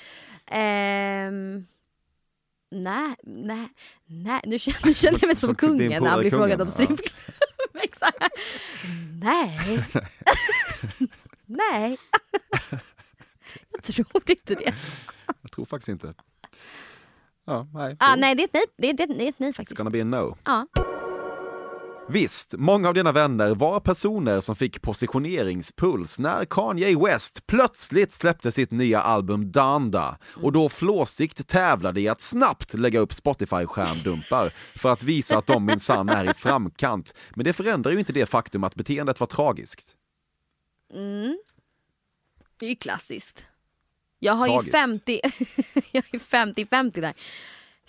Ehm, nej, nej, nej. Nu känner, nu känner jag mig som kungen när han blir frågad om strippklubb. <laughs> exakt. Nej. <laughs> nej. jag tror inte det. Jag tror faktiskt inte. Ja, nej. Ah, nej, det är ett nej, det är, det ett nej It's faktiskt. gonna be a no. Ja. Visst, många av dina vänner var personer som fick positioneringspuls när Kanye West plötsligt släppte sitt nya album Donda och då flåsigt tävlade i att snabbt lägga upp Spotify-skärmdumpar för att visa att de minsann är i framkant. Men det förändrar ju inte det faktum att beteendet var tragiskt. Mm. Det är klassiskt. Jag har Tragiskt. ju <laughs> 50, jag är 50-50 där.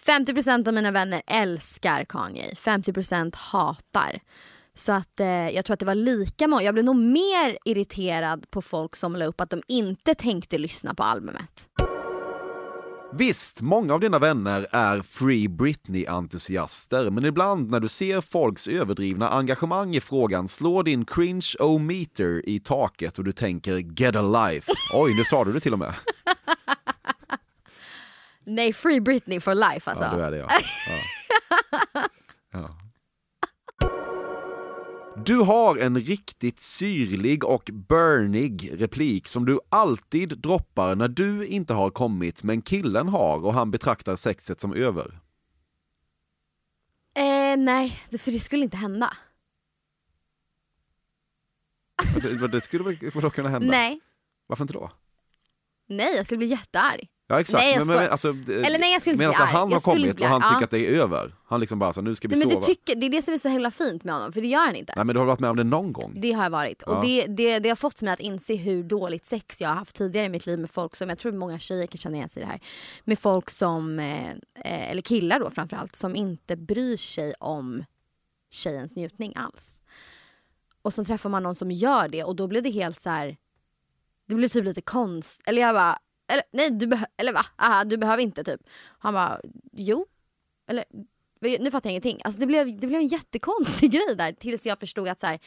50% av mina vänner älskar Kanye, 50% hatar. Så att eh, jag tror att det var lika många, jag blev nog mer irriterad på folk som la upp att de inte tänkte lyssna på albumet. Visst, många av dina vänner är Free Britney-entusiaster, men ibland när du ser folks överdrivna engagemang i frågan slår din cringe-o-meter i taket och du tänker “get a life”. Oj, nu sa du det till och med. <laughs> Nej, Free Britney for life alltså. Ja, du är det ja. <laughs> ja. ja. Du har en riktigt syrlig och burnig replik som du alltid droppar när du inte har kommit men killen har och han betraktar sexet som över. Eh, nej, för det skulle inte hända. Det, det skulle väl kunna hända? Nej, Varför inte då? nej jag skulle bli jättearg. Ja exakt. Nej, men, men, alltså, Eller nej, jag skulle bli arg. han har Jag skulle kommit och han tycker Ja. att det är över. Han liksom bara så nu ska vi Nej, men sova. det, tycker, det är det som är så himla fint med honom, för det gör han inte. Nej men du har varit med om det någon gång. Det har jag varit. Ja. Och det, det, det har fått mig att inse hur dåligt sex jag har haft tidigare i mitt liv med folk som, jag tror många tjejer kan känna igen sig i det här, med folk som, eh, eh, eller killar då framförallt, som inte bryr sig om tjejens njutning alls. Och sen träffar man någon som gör det och då blir det helt så här, det blir typ lite konst, eller jag bara, eller nej du, behö- eller va? Aha, du behöver inte typ. Han bara, jo. Eller nu fattar jag ingenting. Alltså det, blev, det blev en jättekonstig <laughs> grej där tills jag förstod att så här,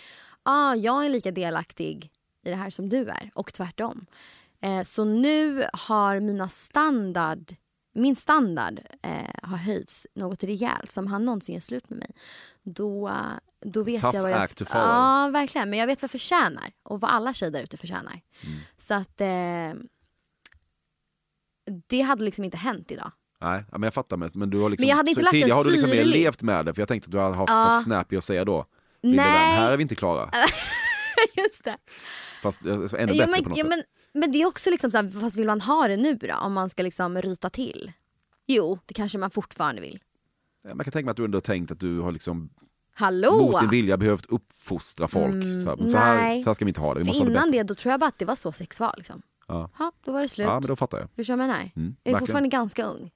ah, jag är lika delaktig i det här som du är och tvärtom. Eh, så nu har mina standard, min standard eh, har höjts något rejält. Så om han någonsin gör slut med mig, då, då vet Tough jag vad jag... act to follow. Ja, verkligen. Men jag vet vad jag förtjänar och vad alla tjejer där ute förtjänar. Mm. Så att eh, det hade liksom inte hänt idag. Nej, ja, men jag fattar. Men, men du har liksom, Men jag hade inte lagt tidigare har du liksom mer levt med det, för jag tänkte att du hade haft Ja. något snappy att säga då. Nej. här är vi inte klara. <laughs> Just det. Fast eh, ännu Ja, bättre men, på något ja, sätt. men, men det är också liksom så här, fast vill man ha det nu då? Om man ska liksom ryta till? Jo, det kanske man fortfarande vill. Ja, Man kan tänka mig att du ändå har tänkt att du har liksom Hallå! mot din vilja behövt uppfostra folk. Mm, så, här, så, här, så här ska vi inte ha det, vi För det innan bättre. det då tror jag bara att det var så sex var. Liksom. Ja. Ha, då var det slut. ja, men då fattar jag. Förstår du vad jag menar? Mm, jag är verkligen. fortfarande ganska ung.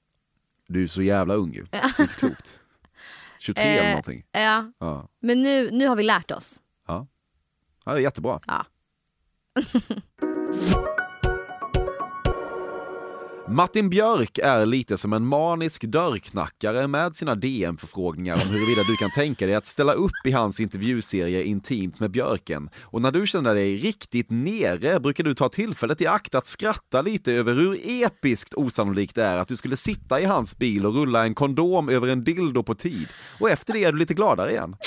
Du är så jävla ung ju. Det är inte klokt. <laughs> 23 eller Eh, någonting. Ja, Ja. men nu, nu har vi lärt oss. Ja. ja, det är jättebra. Ja. <laughs> Martin Björk är lite som en manisk dörrknackare med sina DM-förfrågningar om huruvida du kan tänka dig att ställa upp i hans intervjuserie Intimt med Björken. Och när du känner dig riktigt nere brukar du ta tillfället i akt att skratta lite över hur episkt osannolikt det är att du skulle sitta i hans bil och rulla en kondom över en dildo på tid. Och efter det är du lite gladare igen. <laughs>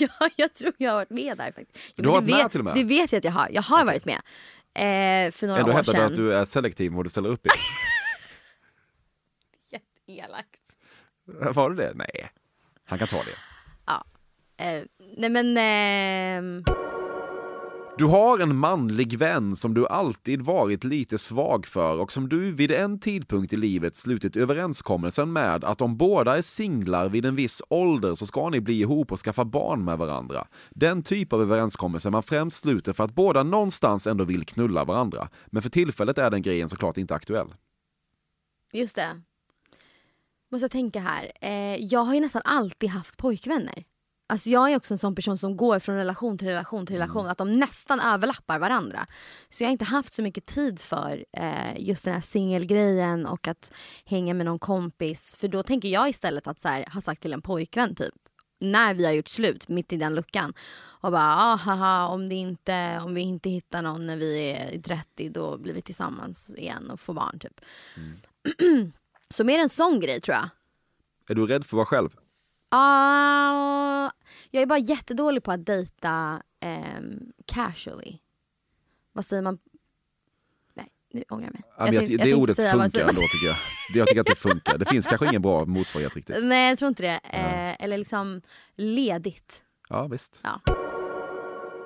Ja, jag tror jag har varit med där faktiskt. Jo, Du har varit med vet, till och med? Det vet jag att jag har. Jag har varit med. Eh, för några Ändå år du sedan. att du är selektiv vad du ställer upp i. <laughs> Jätteelakt. Var det det? Nej. Han kan ta det. Eh, nej men... ehm, du har en manlig vän som du alltid varit lite svag för och som du vid en tidpunkt i livet slutit överenskommelsen med att om båda är singlar vid en viss ålder så ska ni bli ihop och skaffa barn med varandra. Den typ av överenskommelse man främst sluter för att båda någonstans ändå vill knulla varandra. Men för tillfället är den grejen såklart inte aktuell. Just det. Måste jag tänka här. Eh, jag har ju nästan alltid haft pojkvänner. Alltså jag är också en sån person som går från relation till relation till relation. Att de nästan överlappar varandra. Så jag har inte haft så mycket tid för eh, just den här singelgrejen och att hänga med någon kompis. För då tänker jag istället att så här, ha sagt till en pojkvän typ när vi har gjort slut, mitt i den luckan. Och bara, ah, haha, om, det inte, om vi inte hittar någon när vi är 30 då blir vi tillsammans igen och får barn typ. <clears throat> Så mer en sån grej tror jag. Är du rädd för att vara själv? Ah, jag är bara jättedålig på att dejta ehm, casually. Vad säger man? Nej, nu ångrar jag mig. Ja, jag, tänkte- det tänkte ordet funkar vad ändå tycker jag. Det- Jag tycker att det funkar. Det finns kanske ingen bra motsvarighet riktigt. Nej, jag tror inte det. Eh, eller liksom ledigt. Ja, visst. Ja.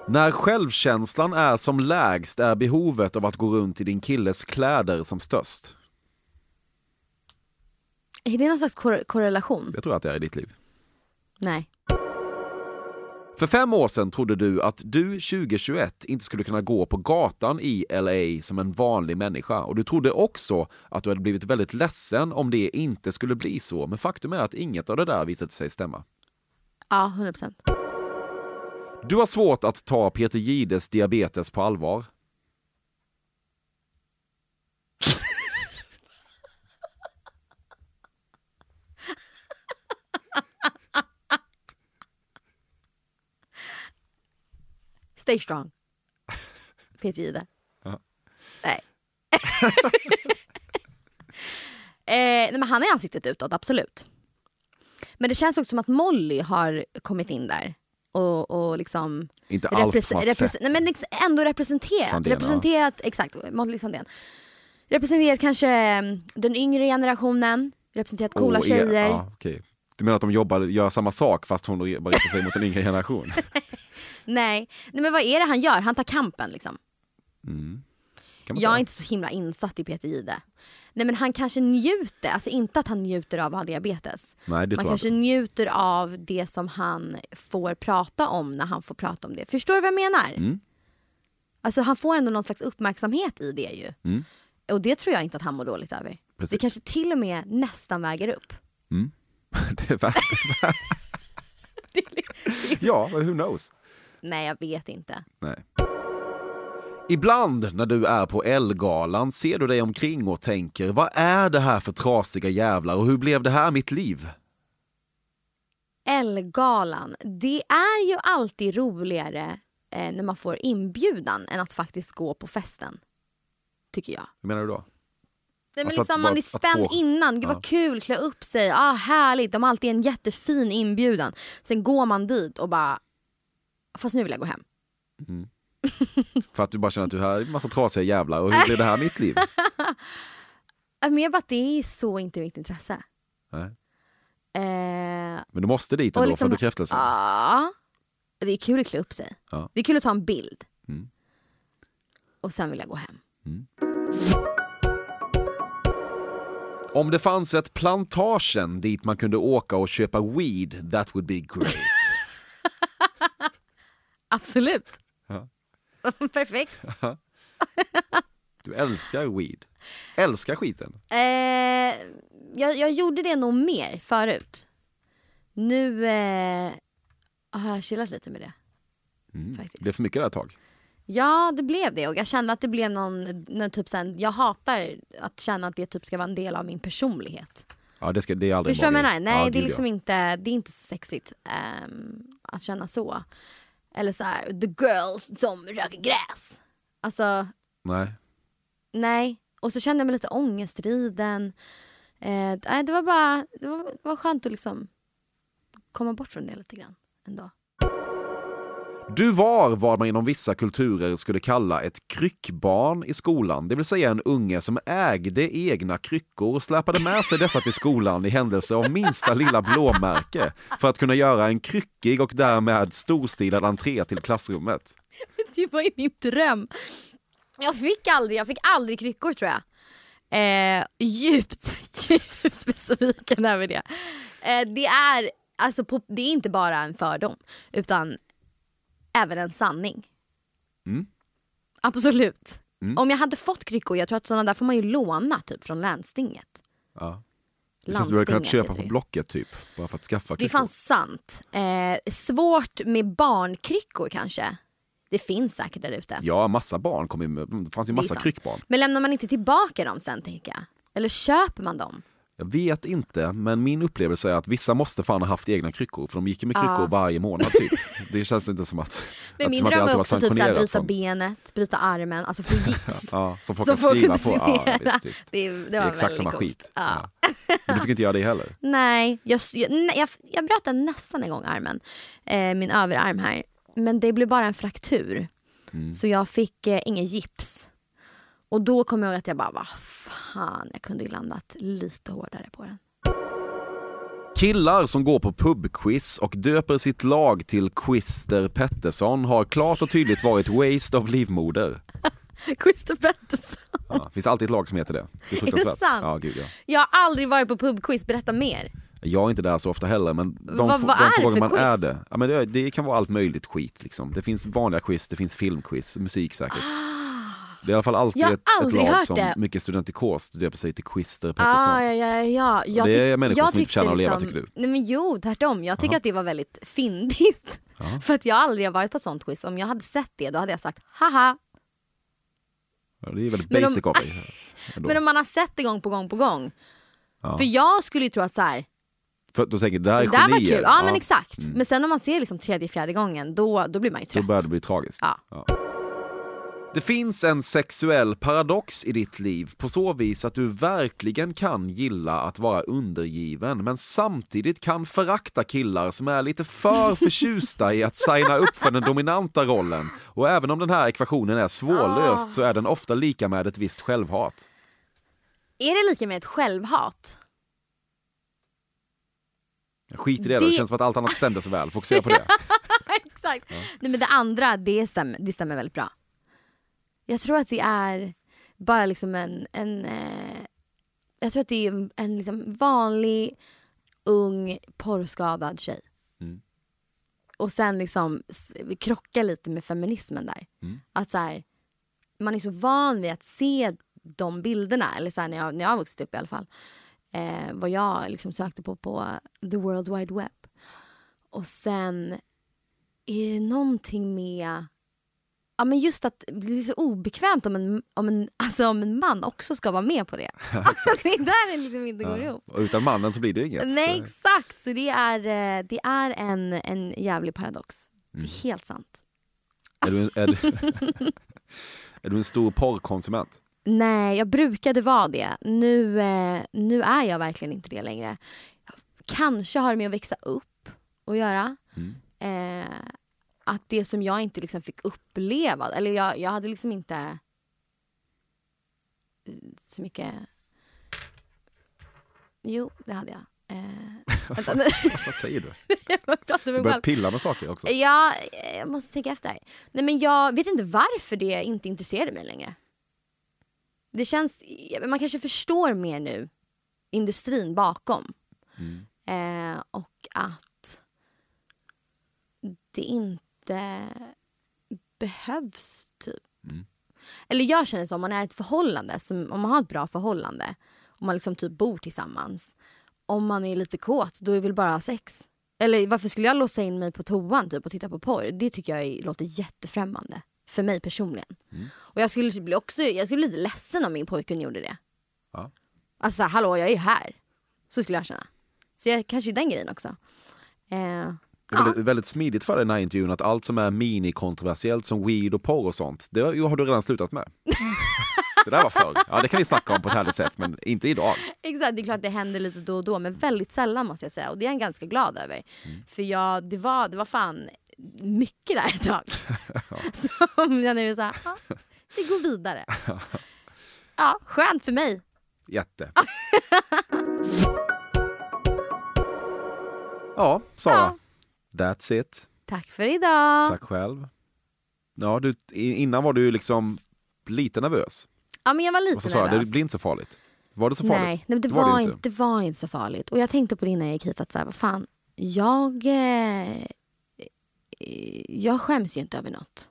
När självkänslan är som lägst är behovet av att gå runt i din killes kläder som störst. Är det någon slags kor- korrelation? Jag tror att det är i ditt liv. Nej. För fem år sedan trodde du att du 2021 inte skulle kunna gå på gatan i LA som en vanlig människa. Och du trodde också att du hade blivit väldigt ledsen om det inte skulle bli så. Men faktum är att inget av det där visade sig stämma. Ja, 100 procent. Du har svårt att ta Peter Gides diabetes på allvar. Stay strong. <laughs> Peter Jihde. Ja. Nej. <laughs> eh, nej men han är ansiktet utåt, absolut. Men det känns också som att Molly har kommit in där. Och, och liksom Inte allt man sett. nej, men liksom ändå representerat. Sandén, ja. representerat exakt, Molly Sandén. Representerat kanske mm, den yngre generationen. Representerat coola är- tjejer. Ja, okej. Du menar att de jobbar, gör samma sak fast hon bara riktar sig mot en yngre generation? <laughs> Nej. nej, men vad är det han gör? Han tar kampen liksom. Mm. Jag är inte så himla insatt i Peter Jihde. Nej men han kanske njuter, alltså inte att han njuter av att ha diabetes. Nej, det Man kanske inte. njuter av det som han får prata om när han får prata om det. Förstår du vad jag menar? Mm. Alltså han får ändå någon slags uppmärksamhet i det ju. Mm. Och det tror jag inte att han mår dåligt över. Precis. Det kanske till och med nästan väger upp. <laughs> Det är värt... <laughs> Ja, men who knows? Nej jag vet inte. Nej. Ibland när du är på Elgalan ser du dig omkring och tänker vad är det här för trasiga jävlar och hur blev det här mitt liv? Elgalan. Det är ju alltid roligare eh, när man får inbjudan än att faktiskt gå på festen. Tycker jag. Hur menar du då? Nej, men Alltså att liksom, bara- man är att spänd få- innan. Gud Ja. vad kul, klä upp sig. Ah, härligt. De har alltid en jättefin inbjudan. Sen går man dit och bara, fast nu vill jag gå hem. <laughs> För att du bara känner att du är en massa trasiga jävlar och hur blev det här mitt liv? <laughs> Äh, Mer bara att det är så inte mitt intresse. Nej. Eh, Men du måste dit ändå liksom- för bekräftelsen. Ja. Det är kul att klä upp sig. Ja. Det är kul att ta en bild. Mm. Och sen vill jag gå hem. Om det fanns ett plantagen dit man kunde åka och köpa weed, that would be great. Absolut. Ja. <laughs> Perfekt. Du älskar weed. Älskar skiten. Eh, jag, jag gjorde det nog mer förut. Nu eh, har jag chillat lite med det. Mm. Faktiskt. Det blev för mycket där ett tag. Ja, det blev det. Och jag kände att det blev någon, någon typ sen, jag hatar att känna att det typ ska vara en del av min personlighet. Ja, det, ska, det är aldrig Förstår du vad jag en menar? Nej, grej. det Ja, är liksom ja. inte, det är inte så sexigt ehm, att känna så. Eller så här, the girls som röker gräs. Alltså, Nej. nej. Och så kände jag mig lite ångestriden. Eh, nej, det var bara, det var, det var skönt att liksom komma bort från det lite grann ändå. Du var vad man inom vissa kulturer skulle kalla ett kryckbarn i skolan, det vill säga en unge som ägde egna kryckor och släpade med sig dessa till skolan i händelse av minsta lilla blåmärke för att kunna göra en kryckig och därmed storstilad entré till klassrummet. <laughs> Det var ju min dröm. Jag fick aldrig, jag fick aldrig kryckor tror jag. Eh, djupt, <laughs> djupt besviken över det. Eh, det, är, alltså, på, det är inte bara en fördom utan även en sanning. Mm. Absolut. Mm. Om jag hade fått kryckor, jag tror att sådana där får man ju låna typ från länstinget. Ja. Det känns som du hade kunnat Landstinget köpa på. Blocket typ, bara för att skaffa Det är kryckor. fan sant. Eh, svårt med barnkryckor kanske. Det finns säkert där ute. Ja, massa barn kom med, det fanns ju massa kryckbarn. Men lämnar man inte tillbaka dem sen tänker jag? Eller köper man dem? Jag vet inte, men min upplevelse är att vissa måste fan ha haft egna kryckor, för de gick ju med Ja. kryckor varje månad typ. Det känns inte som att... Men att, min dröm varit också typ såhär, bryta från- benet, bryta armen, alltså få gips. <laughs> Ja, som folk Som kan skriva på. Ja, visst, visst. <laughs> Det, det Det är exakt samma coolt. skit. Ja. Ja. Men du fick inte göra det heller? <laughs> Nej, jag, jag, jag, bröt nästan en gång armen. Eh, min överarm här. Men det blev bara en fraktur. Mm. Så jag fick eh, ingen gips. Och då kom jag ihåg att jag bara, vad fan, jag kunde ju landat lite hårdare på den. Killar som går på pubquiz och döper sitt lag till Quister Pettersson har klart och tydligt varit waste of livmoder. <laughs> Christer Pettersson. Ja, det finns alltid ett lag som heter det. Det är Är det sant? Ja, gud, ja. Jag har aldrig varit på pubquiz, berätta mer. Jag är inte där så ofta heller men de, Vad- vad de frågor man quiz? är det. Ja, men det, det kan vara allt möjligt skit liksom. Det finns vanliga quiz, det finns filmquiz, musik säkert. Det är i alla fall alltid Jag ett, ett lag som det. mycket studentikos döper sig till Quister Pettersson. Ah, ja, ja, ja. Jag Det är människor jag som inte förtjänar att leva, liksom- tycker du? Nej men jo, tvärtom. Jag tycker att det var väldigt fyndigt. <laughs> För att jag aldrig har varit på ett sånt quiz. Om jag hade sett det då hade jag sagt haha. Ja, det är väldigt Men om- basic av dig. <laughs> Men om man har sett det gång på gång på gång. Ja. För jag skulle ju tro att så här, För då tänker det här är det där var kul. Ja, men exakt. Men sen om man ser liksom tredje, fjärde gången då, då blir man ju Då trött. börjar det bli tragiskt. Ja. Det finns en sexuell paradox i ditt liv på så vis att du verkligen kan gilla att vara undergiven men samtidigt kan förakta killar som är lite för <laughs> förtjusta i att signa upp för den dominanta rollen. Och även om den här ekvationen är svårlöst så är den ofta lika med ett visst självhat. Är det lika med ett självhat? Skit i det, då. Det- det känns som att allt annat stämde så väl. Fokusera på det. <laughs> Exakt. Nej, men det andra, det stämmer, det stämmer väldigt bra. Jag tror att det är bara liksom en... en eh, jag tror att det är en, liksom vanlig, ung, porrskadad tjej. Mm. Och sen liksom krockar lite med feminismen där. Mm. Att så här, man är så van vid att se de bilderna, eller så här, när, jag, när jag vuxit upp i alla fall. Eh, vad jag liksom sökte på på the world wide web. Och sen är det någonting med Ja, men just att det är så obekvämt om en, om en, <laughs> alltså om en man också ska vara med på det. <laughs> Alltså, det är där det liksom inte går ihop. Och utan mannen så blir det inget. Nej exakt, så det är, eh, det är en, en jävlig paradox. Det är helt sant. Är du, en- är, du, <laughs> är du en stor porrkonsument? Nej, jag brukade vara det. Nu, eh, nu är jag verkligen inte det längre. Kanske har det med att växa upp att göra. Eh, att det som jag inte liksom fick uppleva, eller jag, jag hade liksom inte eh, så mycket... Jo, det hade jag. Eh. <laughs> <laughs> Vad säger du? <laughs> Du börjar pilla med saker också. Ja, jag måste tänka efter. Nej, men jag vet inte varför det inte intresserade mig längre. Det känns, man kanske förstår mer nu industrin bakom. Eh, och att det inte behövs typ. Eller jag känner så om man är i ett förhållande, som, om man har ett bra förhållande, om man liksom typ bor tillsammans. Om man är lite kåt, då är väl bara sex. Eller varför skulle jag låsa in mig på toan typ, och titta på porr? Det tycker jag är- låter jättefrämmande. För mig personligen. Och jag skulle, bli också, jag skulle bli lite ledsen om min pojkvän gjorde det. Ja. Alltså hallå, jag är här. Så skulle jag känna. Så jag, kanske den grejen också. Eh, Det är väldigt, väldigt smidigt för dig i den här intervjun att allt som är mini-kontroversiellt som weed och porr och sånt, det har du redan slutat med. <laughs> det där var förr. Ja, det kan vi snacka om på ett härligt sätt, men inte idag. Exakt, det är klart det händer lite då och då men väldigt sällan måste jag säga och det är jag ganska glad över. För jag, det, var, det var fan mycket där ett tag. <laughs> <laughs> Som jag nu är såhär, ja, vi går vidare. Ja, skönt för mig. Jätte. Ja, Sara. That's it. Tack för idag. Tack själv. Ja, du, innan var du liksom lite nervös. Ja men jag var Och lite så sa jag, nervös. det blir inte så farligt. Var det så farligt? Nej, nej det, var inte. det var inte så farligt. Och jag tänkte på det innan jag gick hit att så här, vad fan, jag, eh, jag skäms ju inte över något.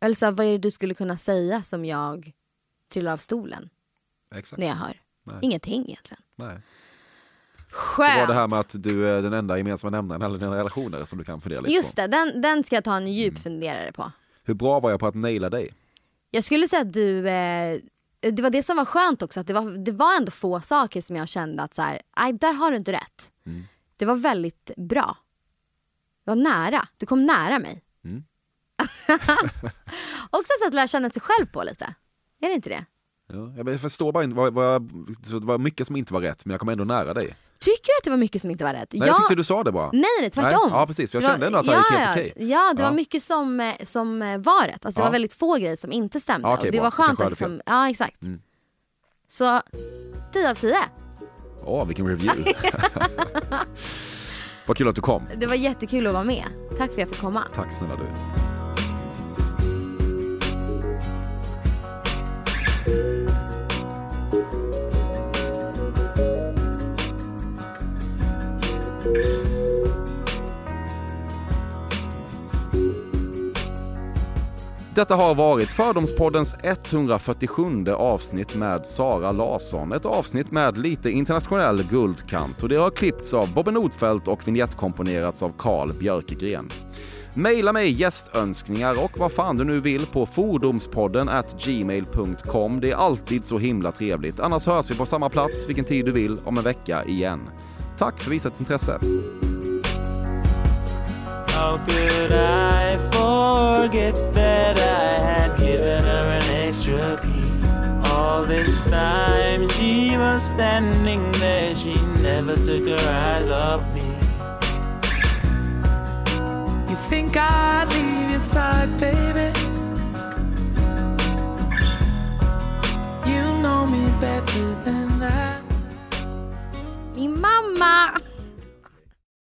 Eller så här, vad är det du skulle kunna säga som jag trillar av stolen Exakt. när jag hör? Nej. Ingenting egentligen. Nej. Skönt! Det var det här med att du är den enda gemensamma nämnaren i alla dina relationer som du kan fundera lite Just på. det, den, den ska jag ta en djup Mm. funderare på. Hur bra var jag på att naila dig? Jag skulle säga att du, eh, det var det som var skönt också, att det var, det var ändå få saker som jag kände att så här, aj, där har du inte rätt. Mm. Det var väldigt bra. Det var nära, du kom nära mig. Mm. <laughs> också ett sätt att lära känna sig själv på lite. Är det inte det? Ja, jag förstår bara inte, det var mycket som inte var rätt men jag kom ändå nära dig. Tycker du att det var mycket som inte var rätt? Nej, jag tyckte du sa det bara. Nej, nej, tvärtom. Nej, ja, precis, för jag Det kände ändå att det ja, gick helt ja, okej. Ja, det Ja. var mycket som, eh, som eh, var rätt. Alltså, det Ja. var väldigt få grejer som inte stämde. Ja, okej, och det bra. var skönt jag att liksom, ja exakt. Mm. Så 10 av 10. Åh, vilken review. <laughs> Vad kul att du kom. Det var jättekul att vara med. Tack för att jag fick komma. Tack snälla du. Detta har varit Fördomspoddens 147 avsnitt med Sara Larsson. Ett avsnitt med lite internationell guldkant och det har klippts av Bobbe Nordfeldt och vignettkomponerats av Carl Björkegren. Maila mig gästönskningar och vad fan du nu vill på fordomspodden at gmail.com. Det är alltid så himla trevligt. Annars hörs vi på samma plats vilken tid du vill om en vecka igen. Tack för visat intresse. How could I forget that I had given her an extra key? All this time she was standing there, she never took her eyes off me. You think I'd leave your side, baby? You know me better than that. Mamma!